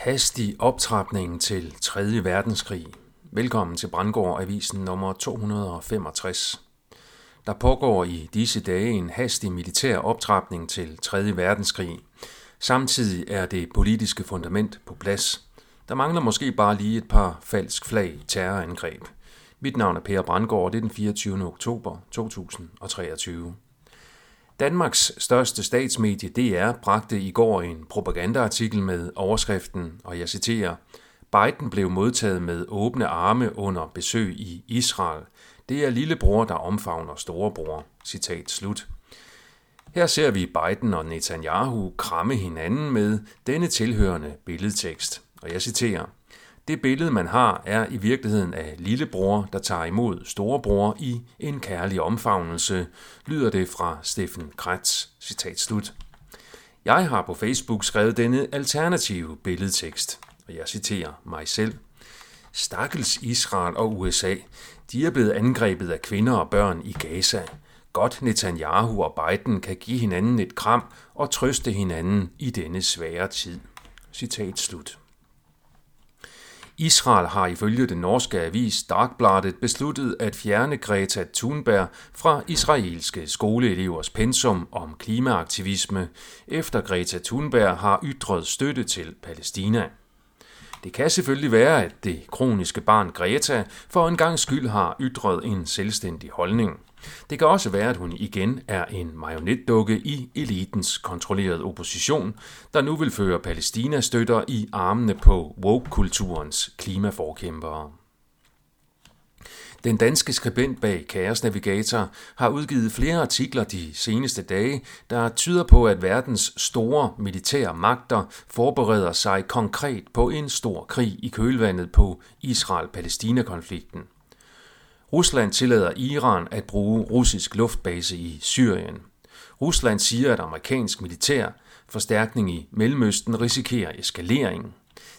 Hastig optrapning til 3. verdenskrig. Velkommen til Brandgård Avisen nummer 265. Der pågår i disse dage en hastig militær optrapning til 3. verdenskrig. Samtidig er det politiske fundament på plads. Der mangler måske bare lige et par falsk flag terrorangreb. Mit navn er Per Brandgård, det er den 24. oktober 2023. Danmarks største statsmedie DR bragte i går en propagandaartikel med overskriften, og jeg citerer, Biden blev modtaget med åbne arme under besøg i Israel. Det er lillebror, der omfavner storebror. Citat slut. Her ser vi Biden og Netanyahu kramme hinanden med denne tilhørende billedtekst. Og jeg citerer, det billede, man har, er i virkeligheden af lillebror, der tager imod storebror i en kærlig omfavnelse, lyder det fra Steffen Kretz. Citat slut. Jeg har på Facebook skrevet denne alternative billedtekst, og jeg citerer mig selv. Stakkels Israel og USA, de er blevet angrebet af kvinder og børn i Gaza. Godt Netanyahu og Biden kan give hinanden et kram og trøste hinanden i denne svære tid. Citat slut. Israel har ifølge den norske avis Dagbladet besluttet at fjerne Greta Thunberg fra israelske skoleelevers pensum om klimaaktivisme, efter Greta Thunberg har ytret støtte til Palæstina. Det kan selvfølgelig være, at det kroniske barn Greta for en gang skyld har ytret en selvstændig holdning. Det kan også være, at hun igen er en marionetdukke i elitens kontrollerede opposition, der nu vil føre Palæstinas støtter i armene på woke-kulturens klimaforkæmpere. Den danske skribent bag Kaos Navigator har udgivet flere artikler de seneste dage, der tyder på, at verdens store militære magter forbereder sig konkret på en stor krig i kølvandet på Israel-Palæstina-konflikten. Rusland tillader Iran at bruge russisk luftbase i Syrien. Rusland siger, at amerikansk militær forstærkning i Mellemøsten risikerer eskalering.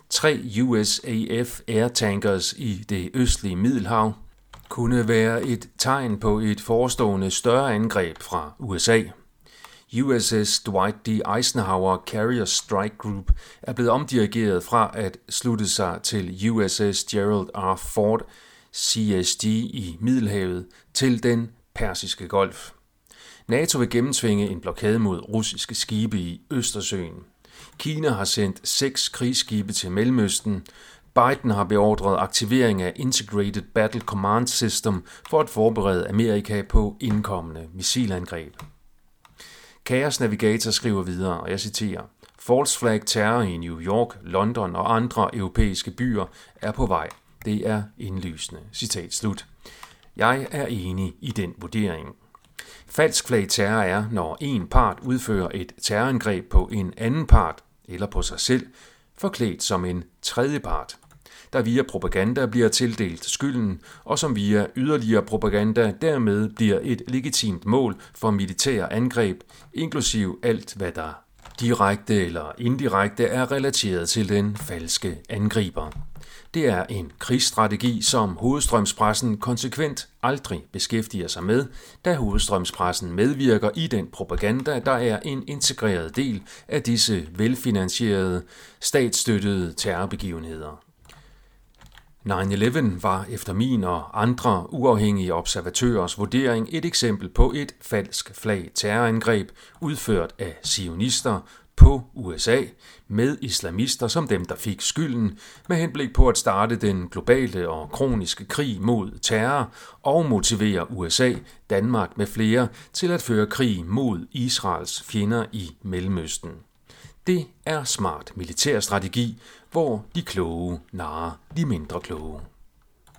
Tre USAF air tankers i det østlige Middelhav kunne være et tegn på et forestående større angreb fra USA. USS Dwight D. Eisenhower Carrier Strike Group er blevet omdirigeret fra at slutte sig til USS Gerald R. Ford CSG i Middelhavet til den persiske golf. NATO vil gennemtvinge en blokade mod russiske skibe i Østersøen. Kina har sendt seks krigsskibe til Mellemøsten. Biden har beordret aktivering af Integrated Battle Command System for at forberede Amerika på indkommende missilangreb. Chaos Navigator skriver videre, og jeg citerer, False flag terror i New York, London og andre europæiske byer er på vej. Det er indlysende. Citat slut. Jeg er enig i den vurdering. Falsk flag terror er, når en part udfører et terrorangreb på en anden part eller på sig selv, forklædt som en tredje part, der via propaganda bliver tildelt skylden, og som via yderligere propaganda dermed bliver et legitimt mål for militære angreb, inklusiv alt, hvad der direkte eller indirekte er relateret til den falske angriber. Det er en krigsstrategi, som hovedstrømspressen konsekvent aldrig beskæftiger sig med, da hovedstrømspressen medvirker i den propaganda, der er en integreret del af disse velfinansierede, statsstøttede terrorbegivenheder. 9-11 var efter min og andre uafhængige observatørers vurdering et eksempel på et falsk flag terrorangreb udført af sionister på USA med islamister som dem, der fik skylden, med henblik på at starte den globale og kroniske krig mod terror og motivere USA, Danmark med flere til at føre krig mod Israels fjender i Mellemøsten. Det er smart militær strategi, hvor de kloge narer de mindre kloge.